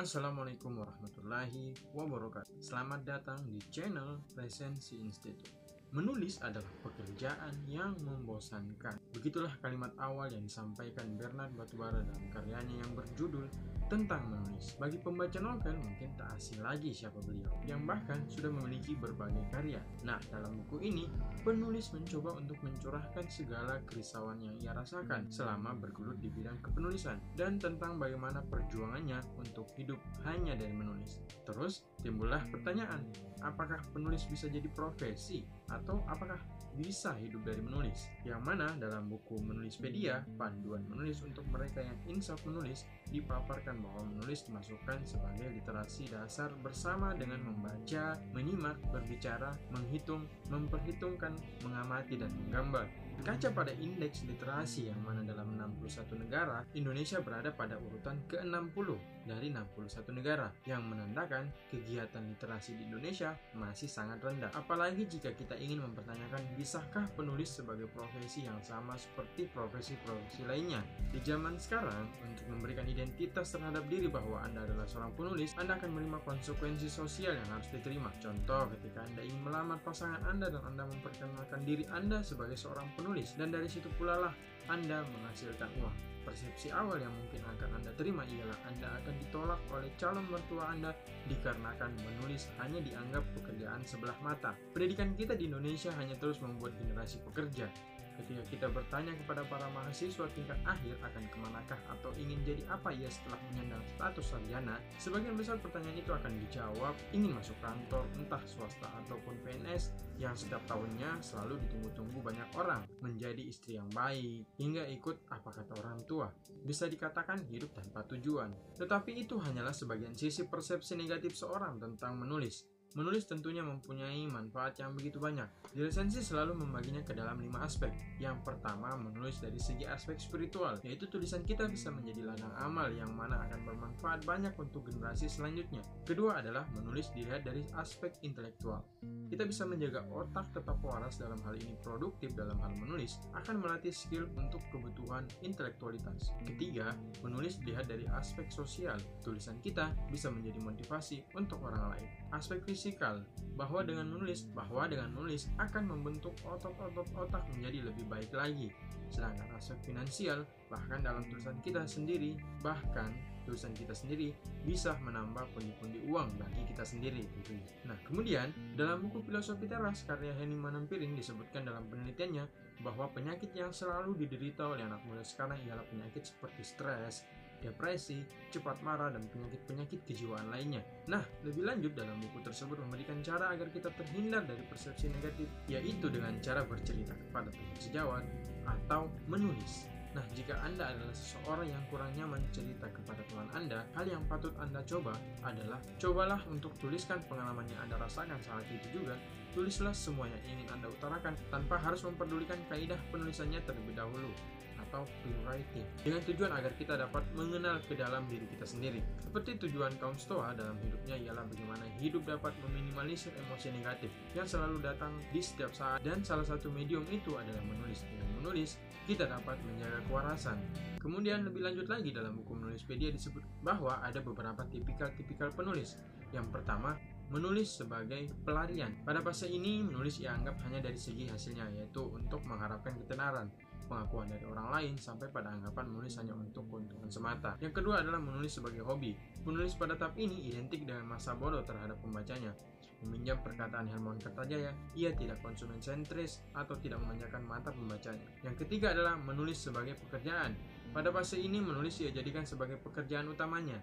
Assalamualaikum warahmatullahi wabarakatuh. Selamat datang di channel Resensi Institute Menulis adalah pekerjaan yang membosankan Begitulah kalimat awal yang disampaikan Bernard Batubara dalam karyanya yang berjudul tentang menulis. Bagi pembaca novel mungkin tak asing lagi siapa beliau, yang bahkan sudah memiliki berbagai karya. Nah, dalam buku ini, penulis mencoba untuk mencurahkan segala kerisauan yang ia rasakan selama bergelut di bidang kepenulisan dan tentang bagaimana perjuangannya untuk hidup hanya dari menulis. Terus, timbullah pertanyaan, apakah penulis bisa jadi profesi atau apakah bisa hidup dari menulis? Yang mana dalam buku Menulispedia, panduan menulis untuk mereka yang insaf menulis dipaparkan bahwa menulis dimasukkan sebagai literasi dasar bersama dengan membaca, menyimak, berbicara, menghitung, memperhitungkan, mengamati, dan menggambar. Berkaca pada indeks literasi yang mana dalam 61 negara, Indonesia berada pada urutan ke-60 dari 61 negara yang menandakan kegiatan literasi di Indonesia masih sangat rendah. Apalagi jika kita ingin mempertanyakan bisakah penulis sebagai profesi yang sama seperti profesi-profesi lainnya. Di zaman sekarang, untuk memberikan identitas terhadap diri bahwa Anda adalah seorang penulis, Anda akan menerima konsekuensi sosial yang harus diterima. Contoh, ketika Anda ingin melamar pasangan Anda dan Anda memperkenalkan diri Anda sebagai seorang penulis, menulis dan dari situ pula lah Anda menghasilkan uang. Persepsi awal yang mungkin akan Anda terima ialah Anda akan ditolak oleh calon mertua Anda dikarenakan menulis hanya dianggap pekerjaan sebelah mata. Pendidikan kita di Indonesia hanya terus membuat generasi pekerja, Ketika kita bertanya kepada para mahasiswa tingkat akhir akan ke manakah atau ingin jadi apa ia setelah menyandang status sarjana, sebagian besar pertanyaan itu akan dijawab ingin masuk kantor entah swasta ataupun PNS yang setiap tahunnya selalu ditunggu-tunggu banyak orang menjadi istri yang baik hingga ikut apa kata orang tua. Bisa dikatakan hidup tanpa tujuan. Tetapi itu hanyalah sebagian sisi persepsi negatif seorang tentang menulis. Menulis tentunya mempunyai manfaat yang begitu banyak. Di resensi selalu membaginya ke dalam lima aspek. Yang pertama, menulis dari segi aspek spiritual, yaitu tulisan kita bisa menjadi ladang amal yang mana akan bermanfaat banyak untuk generasi selanjutnya. Kedua adalah menulis dilihat dari aspek intelektual. Kita bisa menjaga otak tetap waras dalam hal ini produktif dalam hal menulis, akan melatih skill untuk kebutuhan intelektualitas. Ketiga, menulis dilihat dari aspek sosial. Tulisan kita bisa menjadi motivasi untuk orang lain. Aspek fisikal, bahwa dengan menulis, bahwa dengan menulis akan membentuk otot-otot otak menjadi lebih baik lagi. Sedangkan aspek finansial, bahkan dalam tulisan kita sendiri, bahkan tulisan kita sendiri bisa menambah pundi-pundi uang bagi kita sendiri tentunya. Nah, kemudian dalam buku Filosofi Teras karya Henny Manampiring disebutkan dalam penelitiannya bahwa penyakit yang selalu diderita oleh anak muda sekarang ialah penyakit seperti stres, depresi, cepat marah, dan penyakit-penyakit kejiwaan lainnya. Nah, lebih lanjut dalam buku tersebut memberikan cara agar kita terhindar dari persepsi negatif, yaitu dengan cara bercerita kepada teman sejawat atau menulis. Nah, jika Anda adalah seseorang yang kurang nyaman cerita kepada teman Anda, hal yang patut Anda coba adalah cobalah untuk tuliskan pengalaman yang Anda rasakan saat itu juga. Tulislah semua yang ingin Anda utarakan tanpa harus memperdulikan kaidah penulisannya terlebih dahulu atau rewriting dengan tujuan agar kita dapat mengenal ke dalam diri kita sendiri. Seperti tujuan kaum Stoa dalam hidupnya ialah bagaimana hidup dapat meminimalisir emosi negatif yang selalu datang di setiap saat dan salah satu medium itu adalah menulis. Dengan menulis, kita dapat menjaga kewarasan. Kemudian lebih lanjut lagi dalam buku Menulispedia disebut bahwa ada beberapa tipikal-tipikal penulis. Yang pertama, menulis sebagai pelarian. Pada fase ini, menulis dianggap hanya dari segi hasilnya, yaitu untuk mengharapkan ketenaran pengakuan dari orang lain sampai pada anggapan menulis hanya untuk keuntungan semata. Yang kedua adalah menulis sebagai hobi. Penulis pada tahap ini identik dengan masa bodoh terhadap pembacanya. Meminjam perkataan Hermawan Kertajaya, ia tidak konsumen sentris atau tidak memanjakan mata pembacanya. Yang ketiga adalah menulis sebagai pekerjaan. Pada fase ini menulis ia jadikan sebagai pekerjaan utamanya.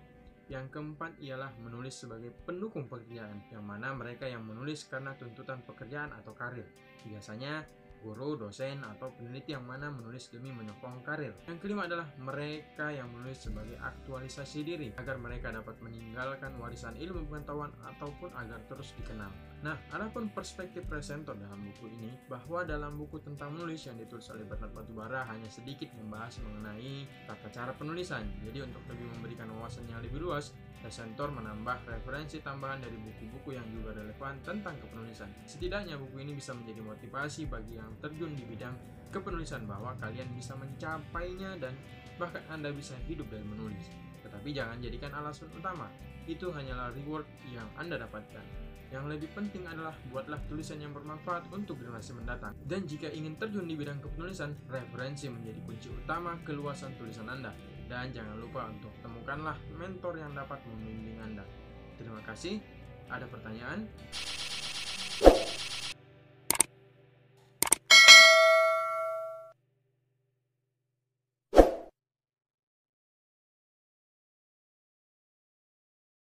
Yang keempat ialah menulis sebagai pendukung pekerjaan, yang mana mereka yang menulis karena tuntutan pekerjaan atau karir. Biasanya guru, dosen, atau peneliti yang mana menulis demi menyokong karir. Yang kelima adalah mereka yang menulis sebagai aktualisasi diri agar mereka dapat meninggalkan warisan ilmu pengetahuan ataupun agar terus dikenal. Nah, adapun perspektif presenter dalam buku ini bahwa dalam buku tentang menulis yang ditulis oleh Bernard Batubara hanya sedikit membahas mengenai tata cara penulisan. Jadi untuk lebih memberikan wawasan yang lebih luas, Presentor menambah referensi tambahan dari buku-buku yang juga relevan tentang kepenulisan. Setidaknya buku ini bisa menjadi motivasi bagi yang terjun di bidang kepenulisan bahwa kalian bisa mencapainya dan bahkan Anda bisa hidup dari menulis. Tetapi Tapi jangan jadikan alasan utama. Itu hanyalah reward yang Anda dapatkan. Yang lebih penting adalah buatlah tulisan yang bermanfaat untuk generasi mendatang. Dan jika ingin terjun di bidang kepenulisan, referensi menjadi kunci utama keluasan tulisan Anda. Dan jangan lupa untuk temukanlah mentor yang dapat membimbing Anda. Terima kasih. Ada pertanyaan?